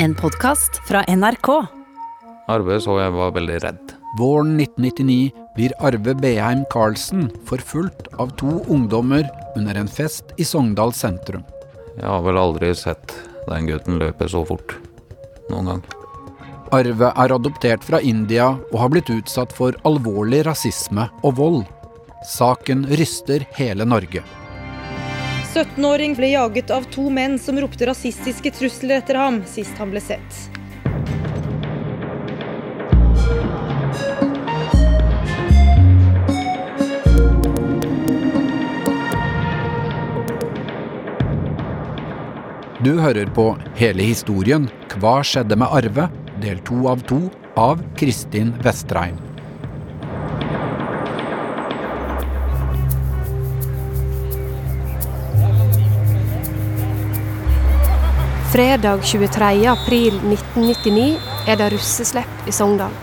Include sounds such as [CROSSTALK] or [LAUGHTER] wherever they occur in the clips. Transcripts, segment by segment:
En podkast fra NRK. Arve så jeg var veldig redd. Våren 1999 blir Arve Beheim Karlsen forfulgt av to ungdommer under en fest i Sogndal sentrum. Jeg har vel aldri sett den gutten løpe så fort. Noen gang. Arve er adoptert fra India og har blitt utsatt for alvorlig rasisme og vold. Saken ryster hele Norge. 17-åring ble jaget av to menn som ropte rasistiske trusler etter ham sist han ble sett. Du hører på hele historien Hva skjedde med Arve? Del to av to av Kristin Vestreim. Fredag 23. april 1999 er det russeslepp i Sogndal.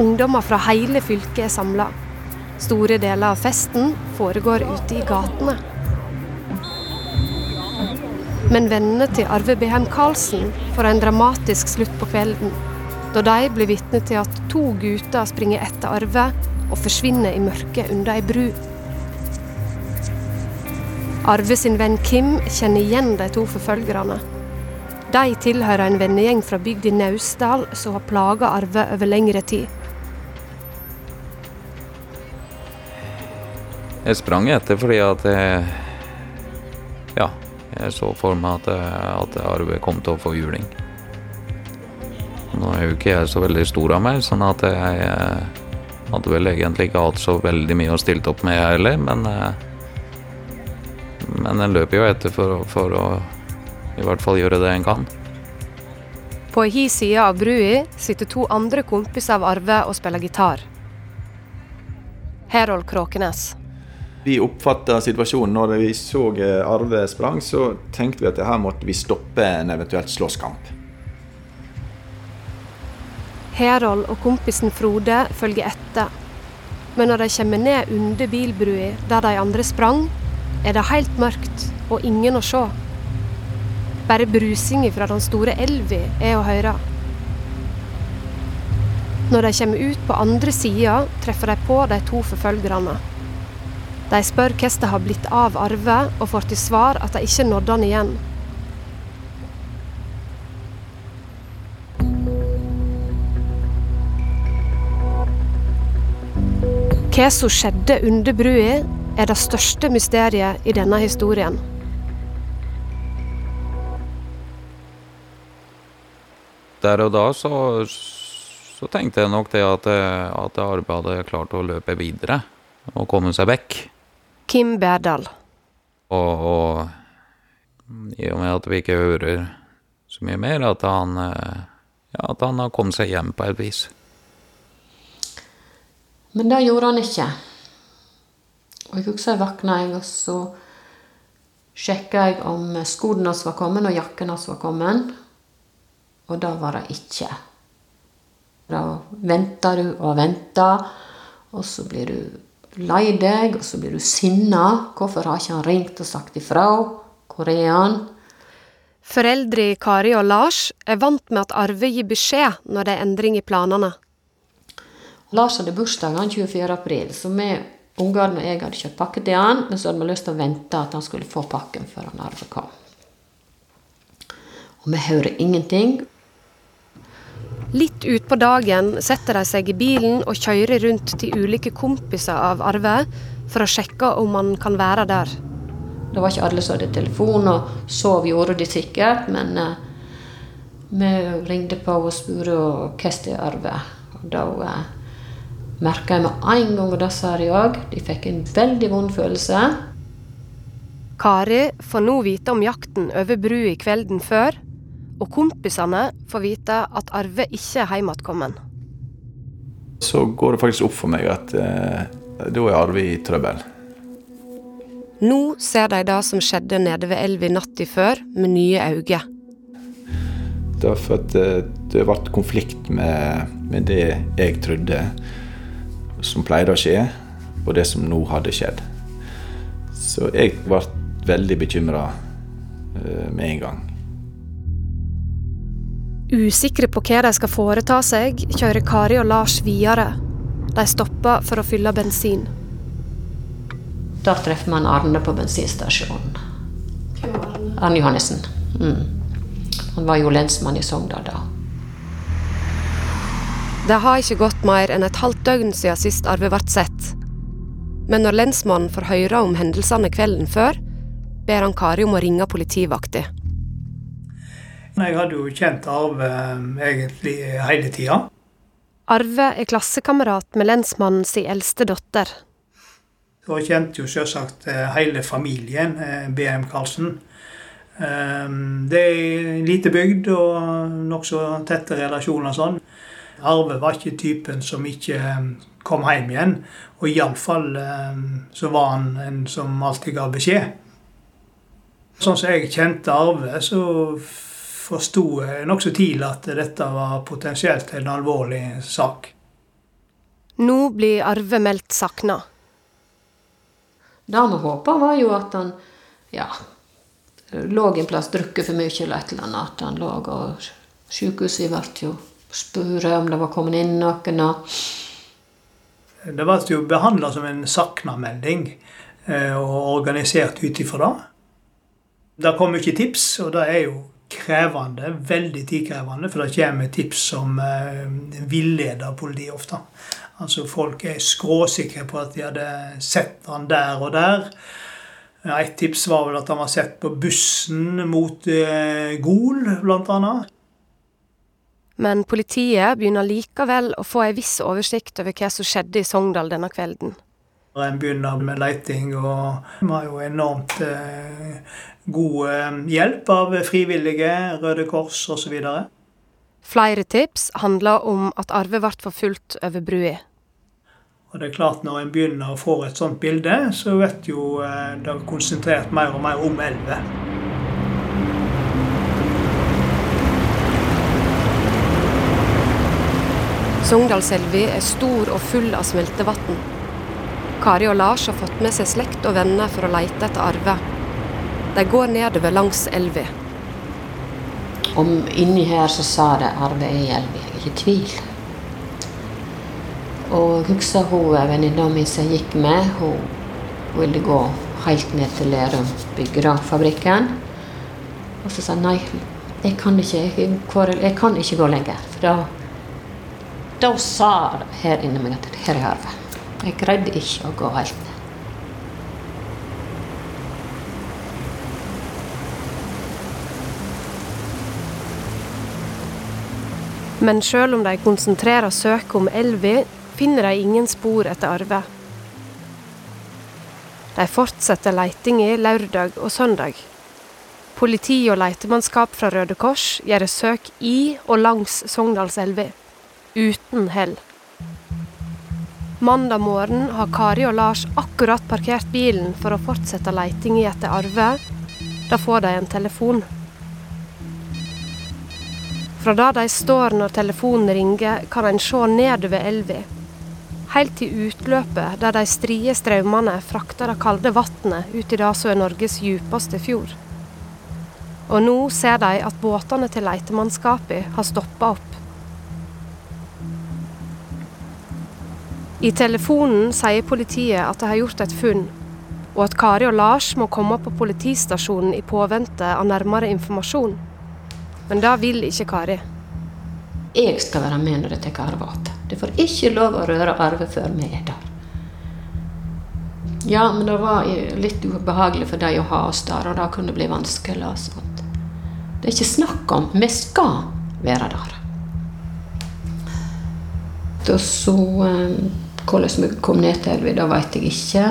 Ungdommer fra hele fylket er samla. Store deler av festen foregår ute i gatene. Men vennene til Arve Beheim Karlsen får en dramatisk slutt på kvelden, da de blir vitne til at to gutter springer etter Arve og forsvinner i mørket under ei bru. Arve sin venn Kim kjenner igjen de to forfølgerne. De tilhører en vennegjeng fra bygda Naustdal som har plaga Arve over lengre tid. Jeg sprang etter fordi at jeg Ja, jeg så for meg at, at Arve kom til å få juling. Nå er jo ikke jeg så veldig stor av meg, sånn at jeg hadde vel egentlig ikke hatt så veldig mye å stille opp med, jeg heller, men eh, Men en løper jo etter for, for å i hvert fall gjøre det en kan. På hi side av brua sitter to andre kompiser av Arve og spiller gitar. Herold Kråkenes. Vi oppfatta situasjonen når vi så eh, Arve sprang, så tenkte vi at her måtte vi stoppe en eventuelt slåsskamp. Herold og kompisen Frode følger etter. Men når de kommer ned under bilbrua der de andre sprang, er det helt mørkt og ingen å se. Bare brusinga fra den store elva er å høre. Når de kommer ut på andre sida, treffer de på de to forfølgerne. De spør hvordan det har blitt av Arve, og får til svar at de ikke nådde han igjen. Hva som skjedde under brua, er det største mysteriet i denne historien. Der og da så, så tenkte jeg nok det at, at Arve hadde klart å løpe videre og komme seg vekk. Kim Berdal. Og, og i og med at vi ikke hører så mye mer, at han, ja, at han har kommet seg hjem på et vis. Men det gjorde han ikke. Og jeg husker jeg våkna, jeg, og så sjekka jeg om skoene hans var kommet, og jakken hans var kommet. Og det var det ikke. Da venter du og venter, og så blir du lei deg, og så blir du sinna. Hvorfor har ikke han ringt og sagt ifra? Hvor er han? Foreldre Kari og Lars er vant med at Arve gir beskjed når det er endring i planene. Lars hadde bursdag den 24. april, så vi ungene og jeg hadde kjøpt pakke til han, men så hadde vi lyst til å vente at han skulle få pakken før han Arve kom. Og vi hører ingenting. Litt utpå dagen setter de seg i bilen og kjører rundt til ulike kompiser av Arve for å sjekke om han kan være der. Det var ikke alle som hadde telefon, og sov gjorde de sikkert, men eh, vi ringte på og spurte hvordan er Arve. Og da eh, merka jeg med en gang, og det sa de òg, de fikk en veldig vond følelse. Kari får nå vite om jakten over brua kvelden før, og kompisene får vite at Arve ikke er hjematkommen. Så går det faktisk opp for meg at eh, da er Arve i trøbbel. Nå ser de det som skjedde nede ved elva natta før, med nye øyne. Det er for at uh, det ble konflikt med, med det jeg trodde som pleide å skje, og det som nå hadde skjedd. Så jeg ble veldig bekymra uh, med en gang. Usikre på hva de skal foreta seg, kjører Kari og Lars videre. De stopper for å fylle bensin. Da treffer man Arne på bensinstasjonen. Arne Johannessen. Mm. Han var jo lensmann i Sogndal da. Det har ikke gått mer enn et halvt døgn siden sist Arve ble sett. Men når lensmannen får høre om hendelsene kvelden før, ber han Kari om å ringe politivakta. Jeg hadde jo kjent Arve eh, egentlig hele tida. Arve er klassekamerat med lensmannen sin eldste datter. Og kjente jo selvsagt eh, hele familien, eh, BM Karlsen. Det er en lite bygd og nokså tette relasjoner og sånn. Arve var ikke typen som ikke kom hjem igjen. Og iallfall så var han en som alltid ga beskjed. Sånn som jeg kjente Arve, så forsto nokså tidlig at dette var potensielt en alvorlig sak. Nå blir Arve meldt savna. Det vi håpa, var jo at han ja, lå en plass, drukket for mye eller et eller annet. At han lå og Sykehuset ble jo spurt om det var kommet inn noen. Det ble jo behandla som en savna-melding eh, og organisert ut ifra det. Det kom ikke tips, og det er jo krevende, veldig tidkrevende, for det kommer tips som eh, villeder politiet ofte. Altså Folk er skråsikre på at de hadde sett han der og der. Et tips var vel at han var sett på bussen mot eh, Gol, annet. Men politiet begynner likevel å få en viss oversikt over hva som skjedde i Sogndal denne kvelden. En begynner med leiting, og vi har jo enormt eh, god eh, hjelp av frivillige, Røde Kors osv. Flere tips handler om at Arve ble forfulgt over brua. Og det er klart Når en begynner å få et sånt bilde, så vet jo eh, det konsentrert mer og mer om elva. Sogndalselva er stor og full av smeltevann. Kari og Lars har fått med seg slekt og venner for å leite etter Arve. De går nedover langs elva. Inni her så sa det Arve er i elva, jeg er ikke i tvil. Og husker hun venninna mi som gikk med, hun ville gå helt ned til Lerum, byggefabrikken. Og så sa hun nei, jeg kan ikke, jeg, jeg kan ikke gå lenger. For da, da sa her inni meg at her er Arve. Jeg greide ikke å gå helt. Men sjøl om de konsentrerer søket om elva, finner de ingen spor etter Arve. De fortsetter letinga lørdag og søndag. Politi og letemannskap fra Røde Kors gjør søk i og langs Sogndalselva, uten hell. Mandag morgen har Kari og Lars akkurat parkert bilen for å fortsette leitinga etter Arve. Da får de en telefon. Fra der de står når telefonen ringer, kan en se nedover elva. Helt til utløpet, der de strie strømmene frakter det kalde vannet ut i det som er Norges djupeste fjord. Og nå ser de at båtene til letemannskapet har stoppa opp. I telefonen sier politiet at de har gjort et funn, og at Kari og Lars må komme på politistasjonen i påvente av nærmere informasjon. Men det vil ikke Kari. Jeg skal være med når det tar arve igjen. Det får ikke lov å røre arve før vi er der. Ja, men det var litt ubehagelig for dem å ha oss der, og det kunne bli vanskelig. og sånt. Det er ikke snakk om. Vi skal være der. Og så eh, Hvordan vi kom ned til elva, det vet jeg ikke.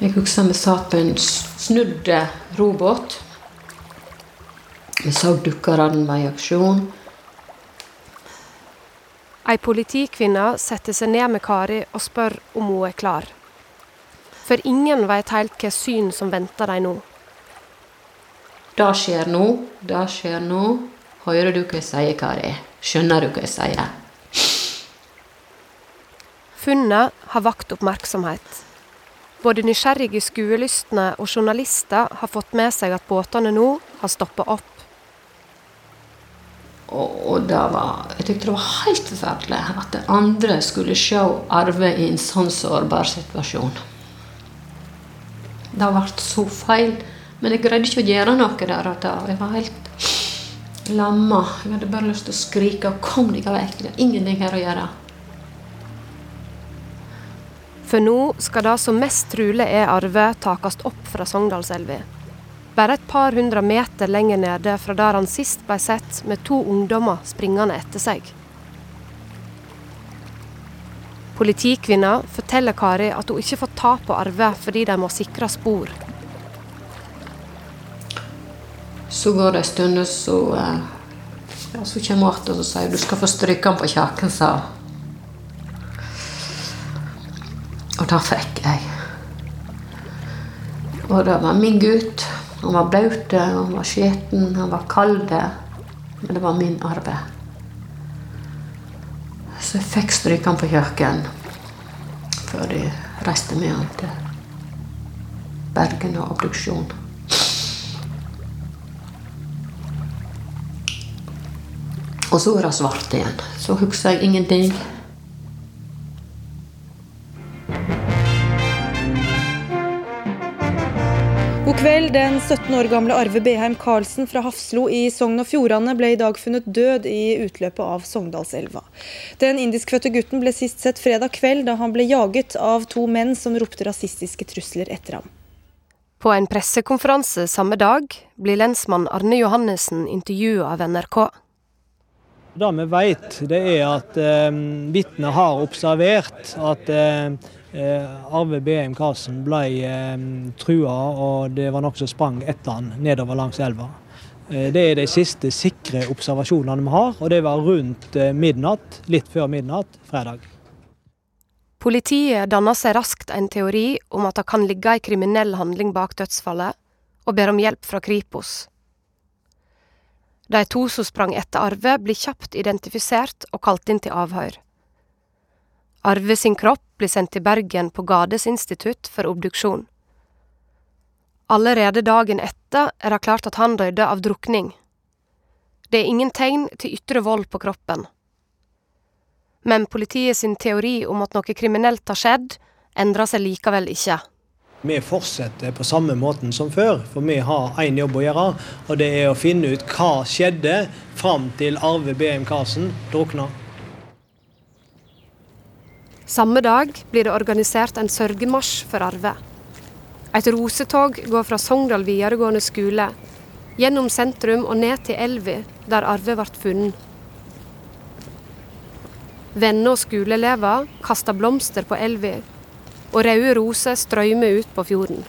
Jeg husker vi satt på en snudd robåt. Vi så dukkerne var i aksjon. Ei politikvinne setter seg ned med Kari og spør om hun er klar. For ingen vet helt hva syn som venter dem nå. Det skjer nå, det skjer nå. Hører du hva jeg sier, Kari? Skjønner du hva jeg sier? Funnet har vakt oppmerksomhet. Både nysgjerrige skuelystne og journalister har fått med seg at båtene nå har stoppa opp Og, og var, jeg tykte det var helt forferdelig at andre skulle se Arve i en sånn sårbar situasjon. Det ble så feil. Men jeg greide ikke å gjøre noe der. Jeg var helt lamma. Jeg hadde bare lyst til å skrike 'kom deg vekk'. Det er ingenting her å gjøre. For nå skal det som mest trolig er Arve, takast opp fra Sogndalselva. Bare et par hundre meter lenger nede fra der han sist ble sett med to ungdommer springende etter seg. Politikvinna forteller Kari at hun ikke får ta på Arve fordi de må sikre spor. Så går det en stund, og så, eh, ja, så kommer Arthur og sier du skal få stryke han på kjaken, sa hun. Og det fikk jeg. Og det var min gutt. Han var blaut, han var skitten, han var kald. Men det var min arbeid. Så jeg fikk stryke han på kjøkken før de reiste med han til Bergen og obduksjon. Og så var det svart igjen. Så husker jeg ingenting. Kveld. Den 17 år gamle Arve Beheim Karlsen fra Hafslo i Sogn og Fjordane ble i dag funnet død i utløpet av Sogndalselva. Den indiskfødte gutten ble sist sett fredag kveld da han ble jaget av to menn som ropte rasistiske trusler etter ham. På en pressekonferanse samme dag blir lensmann Arne Johannessen intervjua av NRK. Det vi vet, det er at eh, vitner har observert at eh, Arve Beheim Karlsen ble eh, trua, og det var nokså sprang etter han nedover langs elva. Eh, det er de siste sikre observasjonene vi har, og det var rundt eh, midnatt, litt før midnatt fredag. Politiet danner seg raskt en teori om at det kan ligge ei kriminell handling bak dødsfallet, og ber om hjelp fra Kripos. De to som sprang etter Arve, blir kjapt identifisert og kalt inn til avhør. Arve sin kropp blir sendt til Bergen på Gades institutt for obduksjon. Allerede dagen etter er det klart at han døde av drukning. Det er ingen tegn til ytre vold på kroppen. Men politiet sin teori om at noe kriminelt har skjedd, endrer seg likevel ikke. Vi fortsetter på samme måten som før, for vi har én jobb å gjøre. Og det er å finne ut hva skjedde fram til Arve BM Karsen drukna. Samme dag blir det organisert en sørgemarsj for Arve. Et rosetog går fra Sogndal videregående skole, gjennom sentrum og ned til elva, der Arve ble funnet. Venner og skoleelever kaster blomster på elva, og røde roser strømmer ut på fjorden.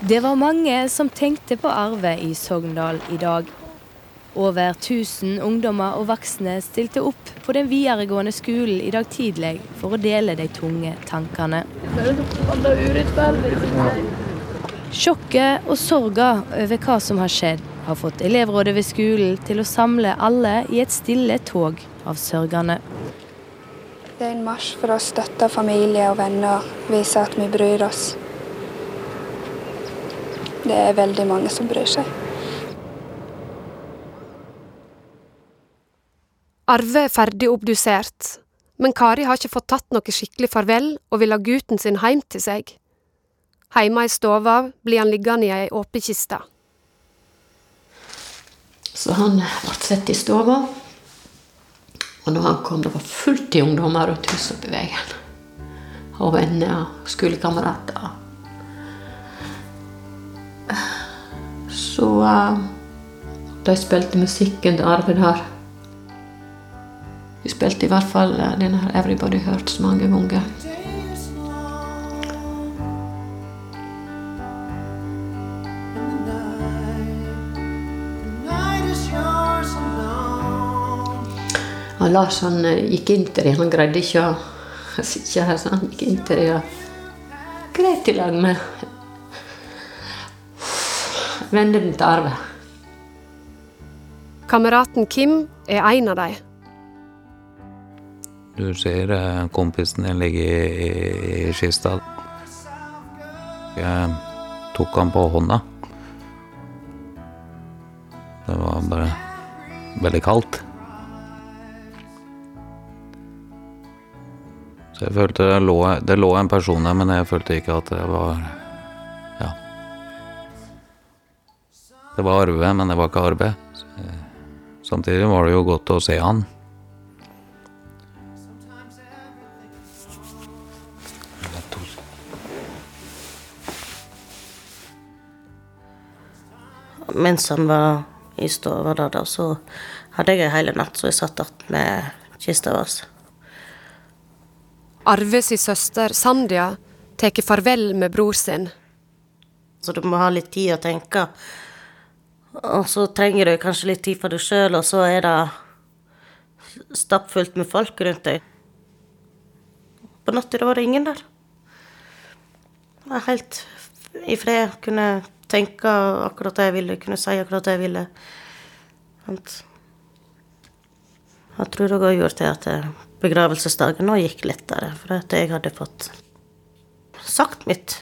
Det var mange som tenkte på Arve i Sogndal i dag. Over 1000 ungdommer og voksne stilte opp på den videregående skolen i dag tidlig for å dele de tunge tankene. Sjokket og sorga over hva som har skjedd, har fått elevrådet ved skolen til å samle alle i et stille tog av sørgende. Det er en marsj for å støtte familie og venner, vise at vi bryr oss. Det er veldig mange som bryr seg. Arve er ferdig obdusert, men Kari har ikke fått tatt noe skikkelig farvel og vil ha gutten sin hjem til seg. Heime i stova blir han liggende i ei åpen kiste. Så han ble sett i stova. Og når han kom, det var fullt i ungdommer rundt huset oppe i veien. Og venner og skolekamerater. Så uh, de spilte musikken til Arve der. De spilte i hvert fall denne den her 'Everybody Hurts' mange ganger. Og Lars han eh, gikk inn til det. Han greide ikke å [LAUGHS] sitte her, så han gikk inn til det og greit i lag med vennen til Arve. Kameraten Kim er en av dem. Du ser eh, kompisen din ligge i, i, kista. Jeg tok han på hånda. Det var bare veldig kaldt. Så jeg følte det lå, det lå en person der, men jeg følte ikke at det var Ja. Det var Arve, men det var ikke Arve. Samtidig var det jo godt å se han. Mens han var i stua der, da, så hadde jeg ei hel natt så jeg satt igjen med kista vår. Arve si søster Sandia tar farvel med bror sin. Så du må ha litt tid å tenke. Og så trenger du kanskje litt tid for deg sjøl, og så er det stappfullt med folk rundt deg. På natta var det ingen der. Jeg var helt i fred. Kunne tenke akkurat det jeg ville, kunne si akkurat det jeg ville. Jeg tror det har gjort til at begravelsesdagen nå gikk lettere, for at jeg hadde fått sagt mitt.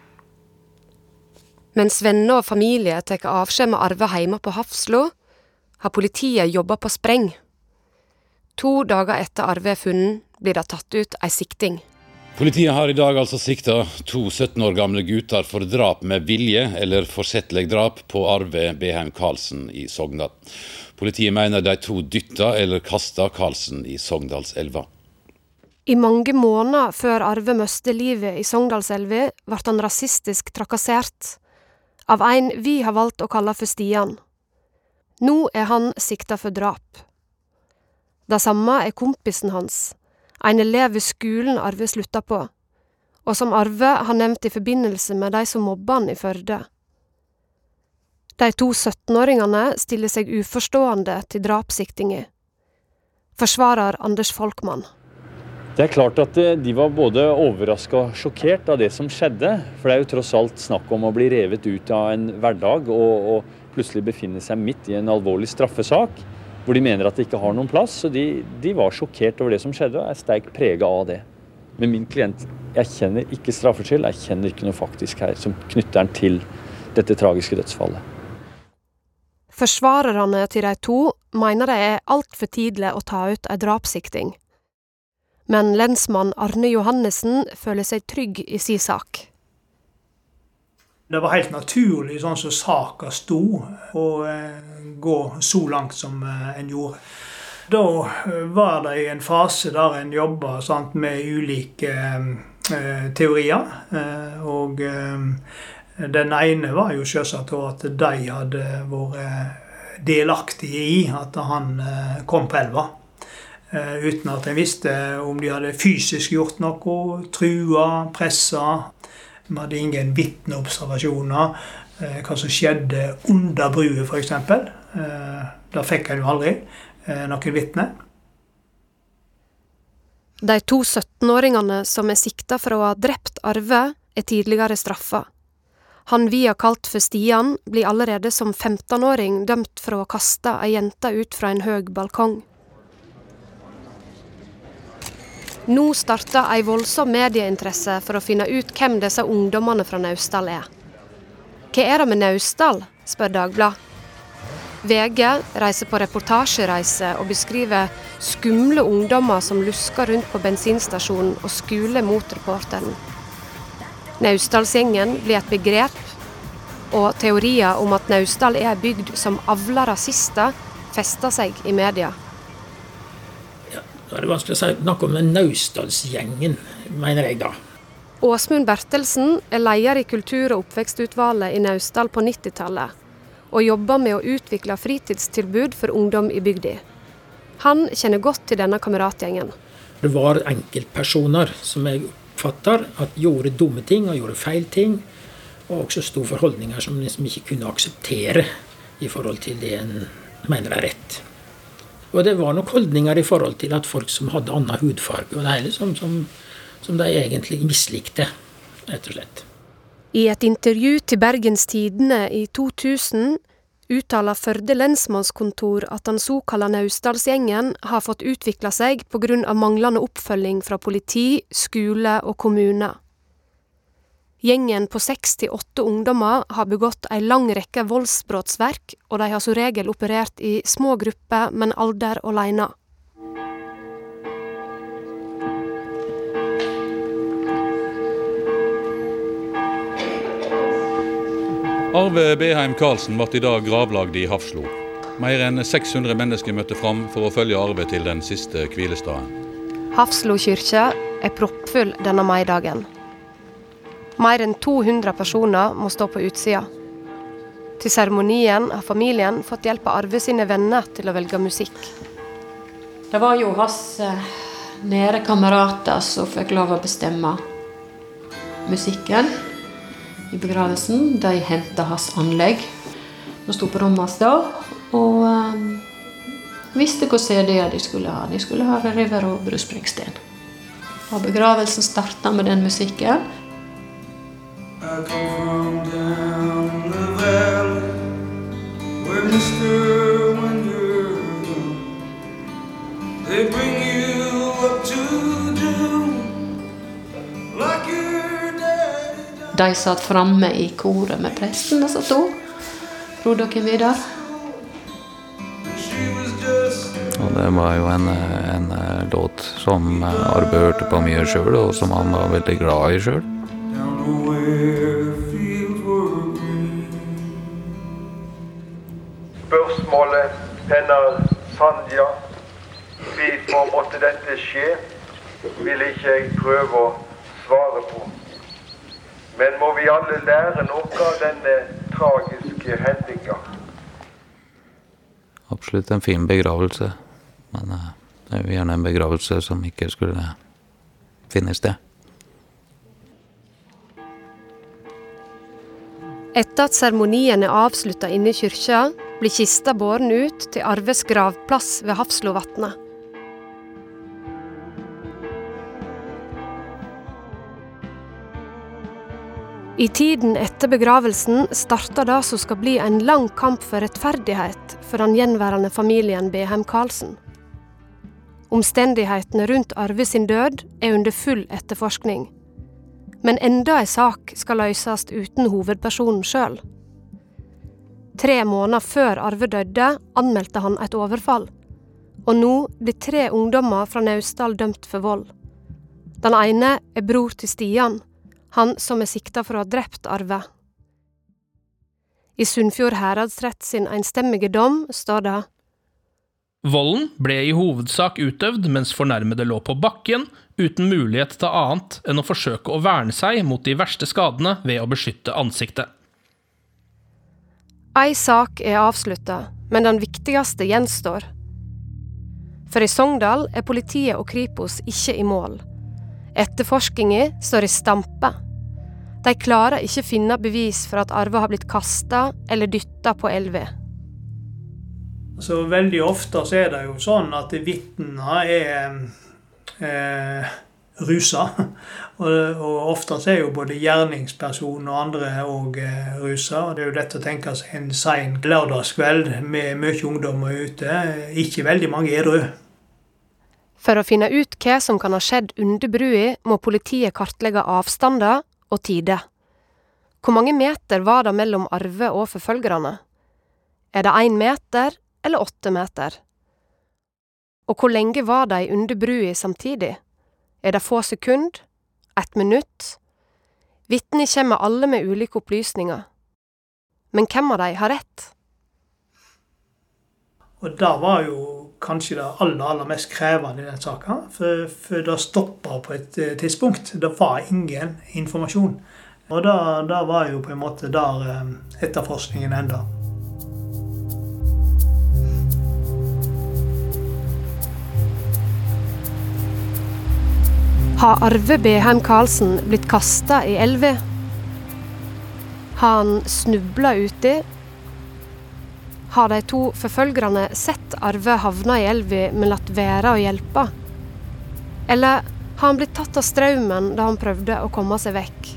Mens venner og familie tar avskjed med Arve hjemme på Hafslo, har politiet jobba på spreng. To dager etter Arve er funnet, blir det tatt ut ei sikting. Politiet har i dag altså sikta to 17 år gamle gutter for drap med vilje eller forsettlig drap på Arve Beheim Karlsen i Sogndal. Politiet mener de to dytta eller kasta Karlsen i Sogndalselva. I mange måneder før Arve mistet livet i Sogndalselva, ble han rasistisk trakassert. Av en vi har valgt å kalle for Stian. Nå er han sikta for drap. Det samme er kompisen hans, en elev ved skolen Arve slutta på, og som Arve har nevnt i forbindelse med de som mobba han i Førde. De to 17-åringene stiller seg uforstående til drapssiktinga. Forsvarer Anders Folkmann. Det er klart at eh, de var både overraska og sjokkert av det som skjedde. For det er jo tross alt snakk om å bli revet ut av en hverdag og, og plutselig befinne seg midt i en alvorlig straffesak hvor de mener at det ikke har noen plass. Så de, de var sjokkert over det som skjedde, og er sterkt prega av det. Men min klient jeg kjenner ikke straffskyld, kjenner ikke noe faktisk her som knytter den til dette tragiske dødsfallet. Forsvarerne til de to mener det er altfor tidlig å ta ut ei drapssikting. Men lensmann Arne Johannessen føler seg trygg i si sak. Det var helt naturlig, sånn som saka sto, å eh, gå så langt som eh, en gjorde. Da eh, var det i en fase der en jobba med ulike teorier. Og den ene var jo selvsagt at de hadde vært delaktige i at han kom på elva. Uten at en visste om de hadde fysisk gjort noe, trua, pressa. Vi hadde ingen vitneobservasjoner. Eh, hva som skjedde under brua, f.eks. Eh, da fikk en jo aldri eh, noen vitne. De to 17-åringene som er sikta for å ha drept Arve, er tidligere straffa. Han vi har kalt for Stian, blir allerede som 15-åring dømt for å ha kasta ei jente ut fra en høg balkong. Nå starter ei voldsom medieinteresse for å finne ut hvem disse ungdommene fra Naustdal er. Hva er det med Naustdal, spør Dagbladet. VG reiser på reportasjereise og beskriver skumle ungdommer som lusker rundt på bensinstasjonen og skuler mot reporteren. Naustdalsgjengen blir et begrep, og teorier om at Naustdal er ei bygd som avler rasister, fester seg i media. Da er det vanskelig å snakke om Naustdalsgjengen, mener jeg da. Åsmund Bertelsen er leder i kultur- og oppvekstutvalget i Naustdal på 90-tallet, og jobber med å utvikle fritidstilbud for ungdom i bygda. Han kjenner godt til denne kameratgjengen. Det var enkeltpersoner som jeg oppfatter at gjorde dumme ting og gjorde feil ting, og også sto for holdninger som liksom ikke kunne akseptere i forhold til det en mener er rett. Og det var nok holdninger i forhold til at folk som hadde annen hudfarge, og det hele som, som, som de egentlig mislikte, rett og slett. I et intervju til Bergens Tidende i 2000 uttaler Førde lensmannskontor at den såkalte Naustdalsgjengen har fått utvikla seg pga. manglende oppfølging fra politi, skole og kommune. Gjengen på seks til åtte ungdommer har begått ei lang rekke voldsbrottsverk, og de har som regel operert i små grupper, men alder alene. Arve Beheim Karlsen ble i dag gravlagd i Hafslo. Mer enn 600 mennesker møtte fram for å følge Arve til den siste hvilestaden. Hafslo kirke er proppfull denne maidagen. Mer enn 200 personer må stå på utsida. Til seremonien har familien fått hjelp av Arve sine venner til å velge musikk. Det var jo hans eh, nære kamerater som fikk lov å bestemme musikken i begravelsen. De henta hans anlegg. De sto på rommet hans da og um, visste hvilke CD-er de skulle ha. De skulle ha River og Bruce Springsteen. Og begravelsen starta med den musikken. De satt framme i koret med presten og satt òg. Frode dere videre? Og det var jo en, en låt som Arve hørte på mye sjøl, og som han var veldig glad i sjøl. Sandja Hvorfor måtte dette skje, vil ikke jeg prøve å svare på. Men må vi alle lære noe av denne tragiske hendinga. Absolutt en fin begravelse, men uh, det er jo gjerne en begravelse som ikke skulle finne sted. Etter at seremonien er avslutta inne i kyrkja, blir kista båren ut til Arves gravplass ved Hafslovatnet. I tiden etter begravelsen starter det som skal bli en lang kamp for rettferdighet for den gjenværende familien Behem Karlsen. Omstendighetene rundt Arve sin død er under full etterforskning. Men enda ei sak skal løses uten hovedpersonen sjøl. Tre måneder før Arve døde, anmeldte han et overfall. Og nå blir tre ungdommer fra Naustdal dømt for vold. Den ene er bror til Stian, han som er sikta for å ha drept Arve. I Sunnfjord heradsrett sin enstemmige dom står det Volden ble i hovedsak utøvd mens fornærmede lå på bakken, uten mulighet til annet enn å forsøke å verne seg mot de verste skadene ved å beskytte ansiktet. Ei sak er avslutta, men den viktigste gjenstår. For i Sogndal er politiet og Kripos ikke i mål. Etterforskninga står i stampe. De klarer ikke finne bevis for at Arve har blitt kasta eller dytta på elva. Veldig ofte så er det jo sånn at vitnene er eh, rusa. [LAUGHS] Og, og ofte er jo både gjerningsperson og andre òg eh, rusa. Og det er jo lett å tenke seg en sein lørdagskveld med mye ungdommer ute. Ikke veldig mange edru. For å finne ut hva som kan ha skjedd under brua, må politiet kartlegge avstander og tider. Hvor mange meter var det mellom Arve og forfølgerne? Er det én meter eller åtte meter? Og hvor lenge var de under brua samtidig? Er det få sekund? Et minutt? Vitner kommer alle med ulike opplysninger. Men hvem av de har rett? Og det var jo kanskje det aller, aller mest krevende i den saka. For, for det stoppa på et eh, tidspunkt. Det var ingen informasjon. Og det var jo på en måte der eh, etterforskningen enda. Har Arve Beheim Karlsen blitt kasta i elva? Har han snubla uti har de to forfølgerne sett Arve havne i elva, men latt være å hjelpe? Eller har han blitt tatt av strømmen da han prøvde å komme seg vekk?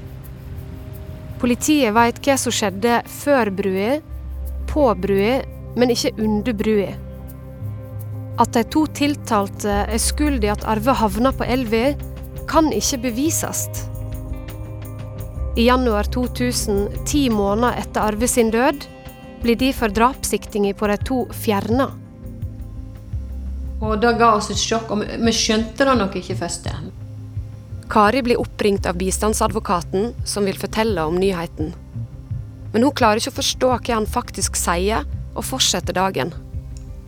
Politiet vet hva som skjedde før brua, på brua, men ikke under brua. At de to tiltalte er skyld i at Arve havna på elva, kan ikke bevises. I januar 2000, ti måneder etter Arve sin død, blir derfor drapssiktinga på de to fjerna. Og det ga oss et sjokk, og vi skjønte det nok ikke først. Kari blir oppringt av bistandsadvokaten, som vil fortelle om nyheten. Men hun klarer ikke å forstå hva han faktisk sier, og fortsetter dagen.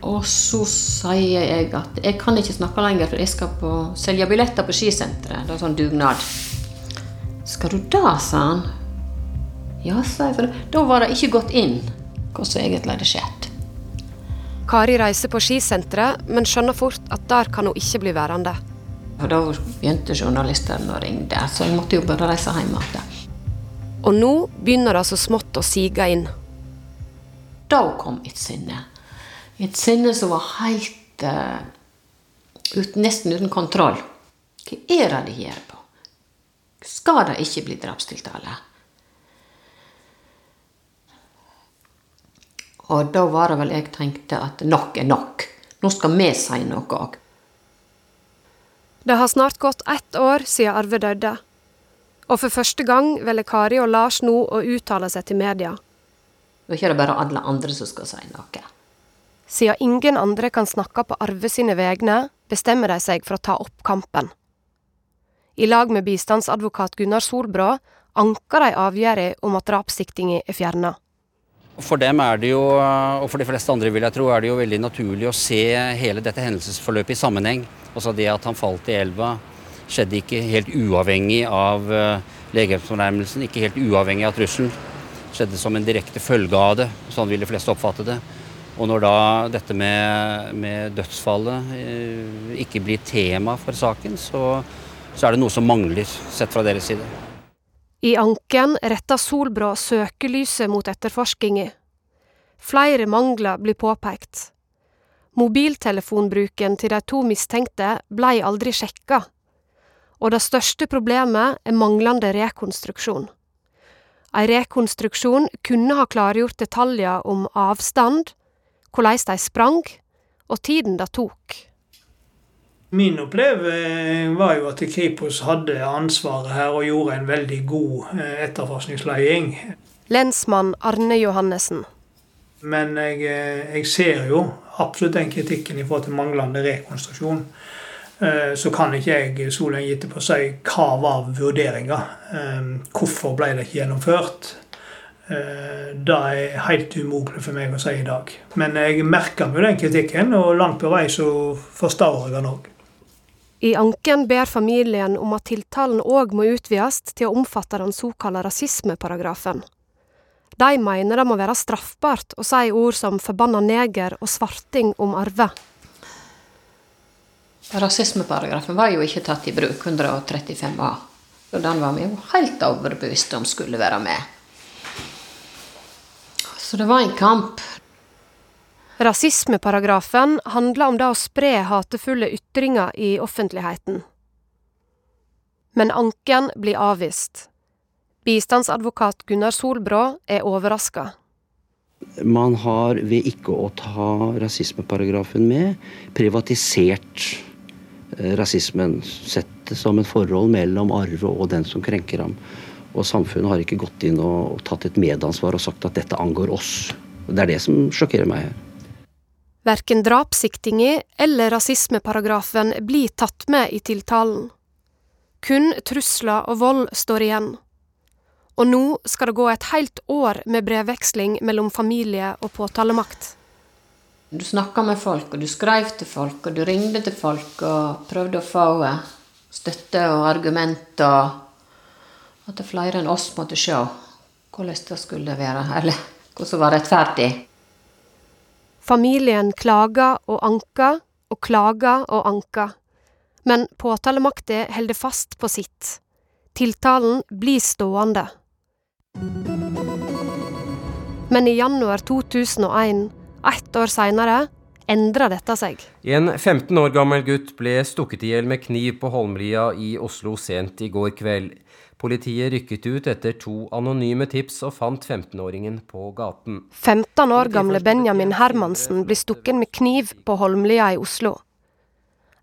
Og så sier jeg at jeg kan ikke snakke lenger, for jeg skal på, selge billetter på skisenteret. Det er sånn dugnad. Skal du da, sa han. Ja, sa jeg, for da var det ikke gått inn hva som egentlig hadde skjedd. Kari reiser på skisenteret, men skjønner fort at der kan hun ikke bli værende. Og Da begynte journalistene å ringe, så jeg måtte jo bare reise hjem igjen. Og nå begynner det så smått å sige inn. Da kom et sinne. Et sinne som var helt uh, ut, Nesten uten kontroll. Hva er det de gjør på? Skal det ikke bli drapstiltale? Og da var det vel jeg tenkte at nok er nok. Nå skal vi si noe òg. Det har snart gått ett år siden Arve døde. Og for første gang velger Kari og Lars nå å uttale seg til media. Nå er det bare alle andre som skal si noe. Siden ingen andre kan snakke på Arve sine vegne, bestemmer de seg for å ta opp kampen. I lag med bistandsadvokat Gunnar Solbrå anker de avgjørelsen om at drapssiktinga er fjerna. For dem er det jo, og for de fleste andre vil jeg tro, er det jo veldig naturlig å se hele dette hendelsesforløpet i sammenheng. Altså det at han falt i elva skjedde ikke helt uavhengig av uh, legehjelpsfornærmelsen, ikke helt uavhengig av trusselen. Skjedde som en direkte følge av det, sånn vil de fleste oppfatte det. Og når da dette med, med dødsfallet uh, ikke blir tema for saken, så, så er det noe som mangler, sett fra deres side. I anken retter Solbrå søkelyset mot etterforskinga. Flere mangler blir påpekt. Mobiltelefonbruken til de to mistenkte blei aldri sjekka. Og det største problemet er manglende rekonstruksjon. Ei rekonstruksjon kunne ha klargjort detaljer om avstand, hvordan de sprang, og tiden det tok. Min opplevelse var jo at Kripos hadde ansvaret her og gjorde en veldig god eh, etterforskningsleding. Lensmann Arne Johannessen. Men jeg, eh, jeg, ser jo absolutt den kritikken i forhold til manglende rekonstruksjon. Eh, så kan ikke jeg så lenge etterpå si hva var vurderinga. Hvorfor ble det ikke gjennomført? Det er helt umulig for meg å si i dag. Men jeg merker meg den kritikken, og langt på vei så forstår jeg den òg. I anken ber familien om at tiltalen òg må utvides til å omfatte den såkalte rasismeparagrafen. De mener det må være straffbart å si ord som 'forbanna neger' og 'svarting' om Arve. Rasismeparagrafen var jo ikke tatt i bruk, 135 A. Og den var vi jo helt overbevist om skulle være med. Så det var en kamp. Rasismeparagrafen handler om det å spre hatefulle ytringer i offentligheten. Men anken blir avvist. Bistandsadvokat Gunnar Solbrå er overraska. Man har ved ikke å ta rasismeparagrafen med, privatisert eh, rasismen. Sett det som et forhold mellom Arve og den som krenker ham. Og samfunnet har ikke gått inn og tatt et medansvar og sagt at dette angår oss. Det er det som sjokkerer meg her. Verken drapssiktinger eller rasismeparagrafen blir tatt med i tiltalen. Kun trusler og vold står igjen. Og nå skal det gå et helt år med brevveksling mellom familie og påtalemakt. Du snakka med folk, og du skrev til folk, og du ringte til folk og prøvde å få støtte og argument, og at det flere enn oss måtte se hvordan det skulle være, eller hva som var rettferdig. Familien klager og anker, og klager og anker. Men påtalemakta holder fast på sitt. Tiltalen blir stående. Men i januar 2001, ett år seinere, endra dette seg. En 15 år gammel gutt ble stukket i hjel med kniv på Holmlia i Oslo sent i går kveld. Politiet rykket ut etter to anonyme tips og fant 15-åringen på gaten. 15 år gamle Benjamin Hermansen blir stukket med kniv på Holmlia i Oslo.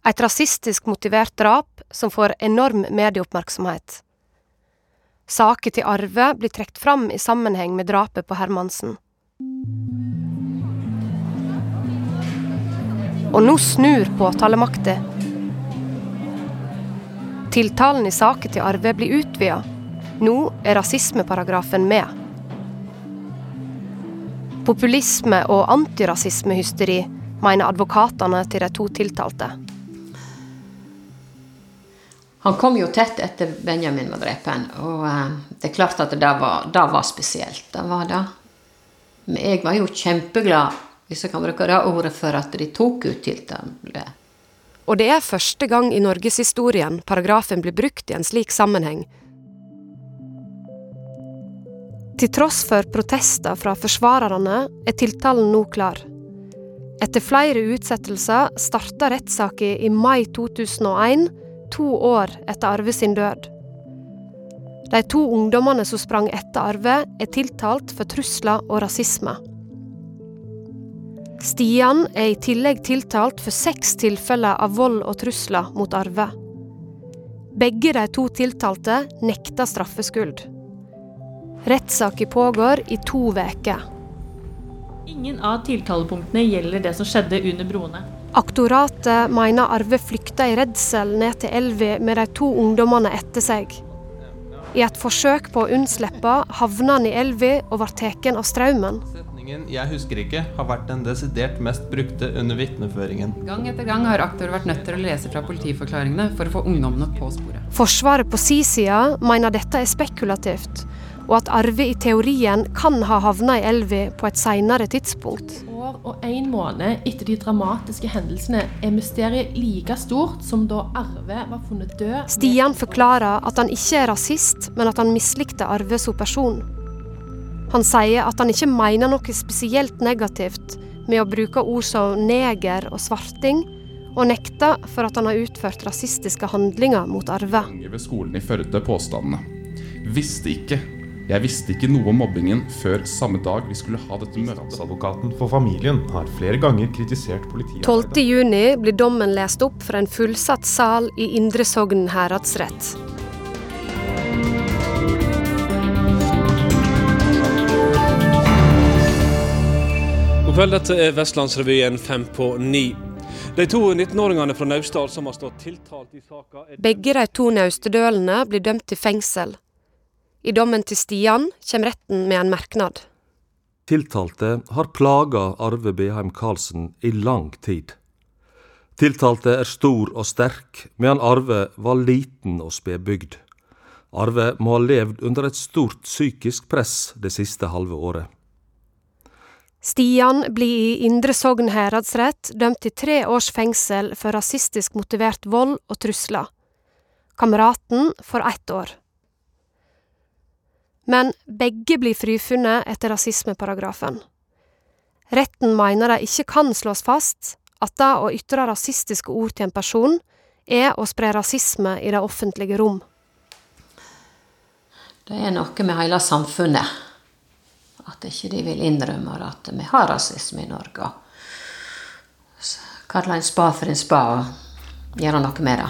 Et rasistisk motivert drap som får enorm medieoppmerksomhet. Saker til Arve blir trukket fram i sammenheng med drapet på Hermansen. Og nå snur påtalemakta. Tiltalen i saken til Arve blir utvida. Nå er rasismeparagrafen med. Populisme og antirasismehysteri, mener advokatene til de to tiltalte. Han kom jo tett etter Benjamin var drepen, og eh, det er klart at det var, det var spesielt. Det var det. Men jeg var jo kjempeglad, hvis jeg kan bruke det ordet, for at de tok ut tiltale. Og det er første gang i norgeshistorien paragrafen blir brukt i en slik sammenheng. Til tross for protester fra forsvarerne er tiltalen nå klar. Etter flere utsettelser starta rettssaken i mai 2001, to år etter Arve sin død. De to ungdommene som sprang etter Arve, er tiltalt for trusler og rasisme. Stian er i tillegg tiltalt for seks tilfeller av vold og trusler mot Arve. Begge de to tiltalte nekter straffskyld. Rettssaken pågår i to uker. Ingen av tiltalepunktene gjelder det som skjedde under broene. Aktoratet mener Arve flykta i redsel ned til elva med de to ungdommene etter seg. I et forsøk på å unnslippe havna han i elva og ble tatt av strømmen. Setningen 'jeg husker ikke' har vært den desidert mest brukte under vitneføringen. Gang etter gang har aktor vært nødt til å lese fra politiforklaringene for å få ungdommene på sporet. Forsvaret på si side mener dette er spekulativt, og at Arve i teorien kan ha havna i elva på et seinere tidspunkt. År og en måned etter de dramatiske hendelsene er mysteriet like stort som da Arve var funnet død. Stian forklarer at han ikke er rasist, men at han mislikte Arve som person. Han sier at han ikke mener noe spesielt negativt med å bruke ord som neger og svarting, og nekter for at han har utført rasistiske handlinger mot Arve. ved skolen i Førde påstandene. Visste ikke. Jeg visste ikke noe om mobbingen før samme dag vi skulle ha dette møtet. Advokaten for familien har flere ganger kritisert politiet. 12.6 blir dommen lest opp for en fullsatt sal i Indre Sogn heradsrett. God kveld, dette er Vestlandsrevyen fem på ni. De to 19-åringene fra Naustdal som har stått tiltalt i saka er Begge de to naustedølene blir dømt til fengsel. I dommen til Stian kommer retten med en merknad. Tiltalte har plaga Arve Beheim Karlsen i lang tid. Tiltalte er stor og sterk, medan Arve var liten og spedbygd. Arve må ha levd under et stort psykisk press det siste halve året. Stian blir i Indre Sogn heradsrett dømt til tre års fengsel for rasistisk motivert vold og trusler. Kameraten får ett år. Men begge blir frifunnet etter rasismeparagrafen. Retten mener det ikke kan slås fast at det å ytre rasistiske ord til en person er å spre rasisme i det offentlige rom. Det er noe med hele samfunnet. At ikke de vil innrømme at vi har rasisme i Norge. Kalle en spa for en spa og gjøre noe med det.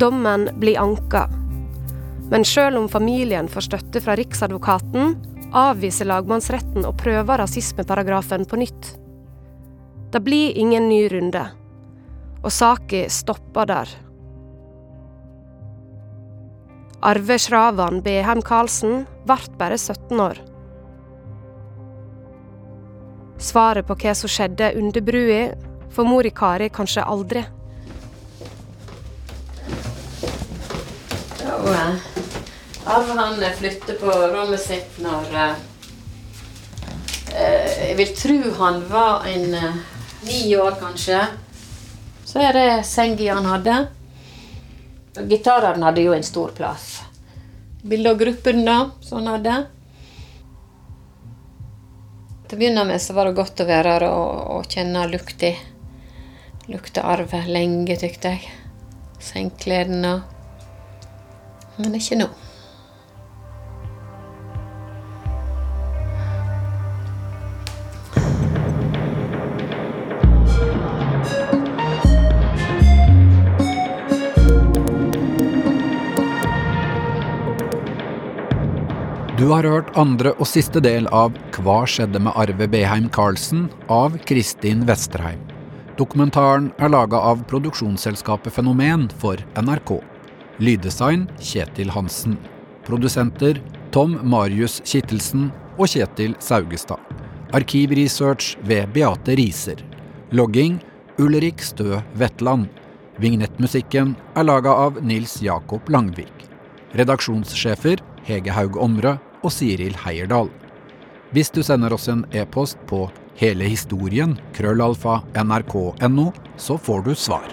Dommen blir anka. Men sjøl om familien får støtte fra Riksadvokaten, avviser lagmannsretten å prøve rasismeparagrafen på nytt. Det blir ingen ny runde, og saka stopper der. Arve Schravan Beheim Karlsen ble bare 17 år. Svaret på hva som skjedde under brua, får mor i Kari kanskje aldri. Og, eh, Arve han flytter på rommet sitt når eh, eh, Jeg vil tro han var en ni år, kanskje. Så er det senga han hadde. Og Gitaren hadde jo en stor plass. Bilde av gruppen da, han hadde. Til å begynne med så var det godt å være her og, og kjenne lukta. Lukta arve lenge, tykte jeg. Sengeklærne. Men ikke nå. Du har hørt andre og siste del av Hva skjedde med Arve Beheim Karlsen av Kristin Vesterheim. Dokumentaren er laga av produksjonsselskapet Fenomen for NRK. Lyddesign Kjetil Hansen. Produsenter Tom Marius Kittelsen og Kjetil Saugestad. Arkivresearch ved Beate Riser. Logging Ulrik Stø Vetland. Vignettmusikken er laga av Nils Jakob Langvik. Redaksjonssjefer Hege Haug Omre og Siril Heierdal. Hvis du sender oss en e-post på hele historien krøllalfa nrk.no, så får du svar.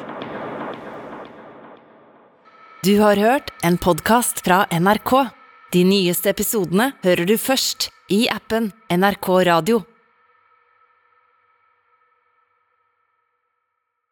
Du har hørt en podkast fra NRK. De nyeste episodene hører du først i appen NRK Radio.